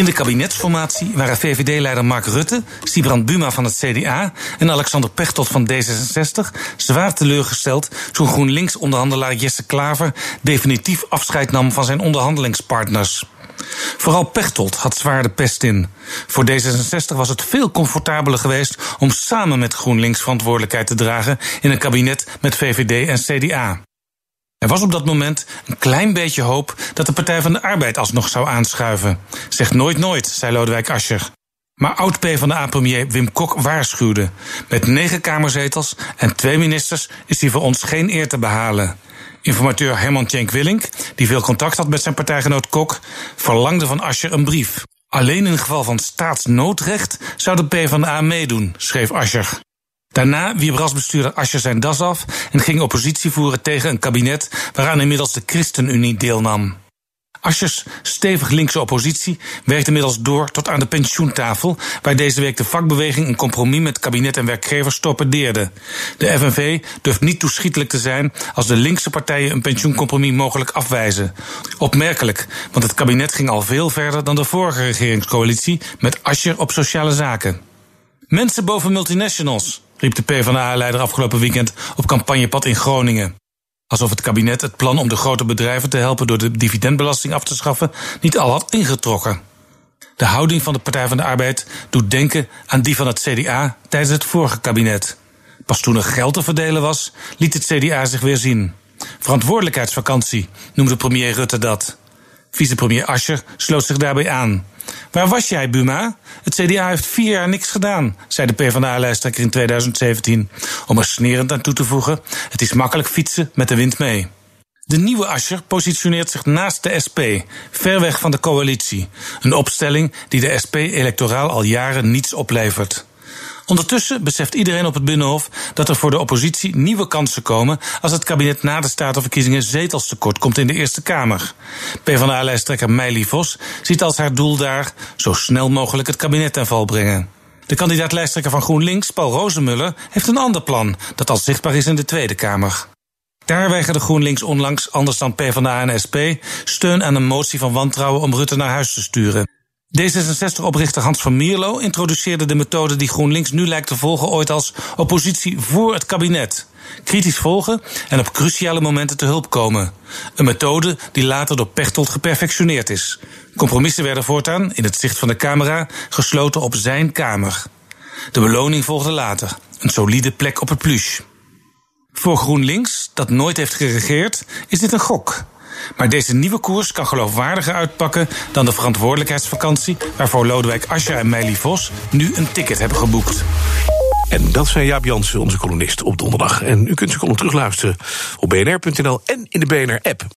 In de kabinetsformatie waren VVD-leider Mark Rutte, Sibrand Buma van het CDA en Alexander Pechtold van D66 zwaar teleurgesteld toen GroenLinks-onderhandelaar Jesse Klaver definitief afscheid nam van zijn onderhandelingspartners. Vooral Pechtold had zwaar de pest in. Voor D66 was het veel comfortabeler geweest om samen met GroenLinks verantwoordelijkheid te dragen in een kabinet met VVD en CDA. Er was op dat moment een klein beetje hoop dat de Partij van de Arbeid alsnog zou aanschuiven. Zeg nooit nooit, zei Lodewijk Asscher. Maar oud-P van de A-premier Wim Kok waarschuwde. Met negen kamerzetels en twee ministers is hij voor ons geen eer te behalen. Informateur Herman Tjenk Willink, die veel contact had met zijn partijgenoot Kok, verlangde van Asscher een brief. Alleen in geval van staatsnoodrecht zou de PvdA meedoen, schreef Asscher. Daarna wierp rasbestuurder Asscher zijn das af en ging oppositie voeren tegen een kabinet waaraan inmiddels de ChristenUnie deelnam. Aschers stevig linkse oppositie werkt inmiddels door tot aan de pensioentafel, waar deze week de vakbeweging een compromis met kabinet en werkgevers torpedeerde. De FNV durft niet toeschietelijk te zijn als de linkse partijen een pensioencompromis mogelijk afwijzen. Opmerkelijk, want het kabinet ging al veel verder dan de vorige regeringscoalitie met Ascher op sociale zaken. Mensen boven multinationals, riep de PvdA-leider afgelopen weekend op campagnepad in Groningen. Alsof het kabinet het plan om de grote bedrijven te helpen door de dividendbelasting af te schaffen niet al had ingetrokken. De houding van de Partij van de Arbeid doet denken aan die van het CDA tijdens het vorige kabinet. Pas toen er geld te verdelen was, liet het CDA zich weer zien. Verantwoordelijkheidsvakantie noemde premier Rutte dat. Vicepremier Ascher sloot zich daarbij aan. Waar was jij, Buma? Het CDA heeft vier jaar niks gedaan, zei de PvdA-lijsttrekker in 2017. Om er snerend aan toe te voegen: het is makkelijk fietsen met de wind mee. De nieuwe Ascher positioneert zich naast de SP, ver weg van de coalitie. Een opstelling die de SP electoraal al jaren niets oplevert. Ondertussen beseft iedereen op het Binnenhof dat er voor de oppositie nieuwe kansen komen als het kabinet na de statenverkiezingen zetels tekort komt in de Eerste Kamer. PvdA-lijsttrekker Meili Vos ziet als haar doel daar zo snel mogelijk het kabinet ten val brengen. De kandidaat-lijsttrekker van GroenLinks, Paul Rozemuller, heeft een ander plan dat al zichtbaar is in de Tweede Kamer. Daar weigerde GroenLinks onlangs, anders dan PvdA en SP, steun aan een motie van wantrouwen om Rutte naar huis te sturen. D66-oprichter Hans van Mierlo introduceerde de methode die GroenLinks nu lijkt te volgen ooit als oppositie voor het kabinet. Kritisch volgen en op cruciale momenten te hulp komen. Een methode die later door Pechtold geperfectioneerd is. Compromissen werden voortaan, in het zicht van de camera, gesloten op zijn kamer. De beloning volgde later. Een solide plek op het pluche. Voor GroenLinks, dat nooit heeft geregeerd, is dit een gok. Maar deze nieuwe koers kan geloofwaardiger uitpakken dan de verantwoordelijkheidsvakantie waarvoor Lodewijk Asscher en Meili Vos nu een ticket hebben geboekt. En dat zijn Jaap Jansen, onze columnist op donderdag. En u kunt zijn column terugluisteren op bnr.nl en in de BNR-app.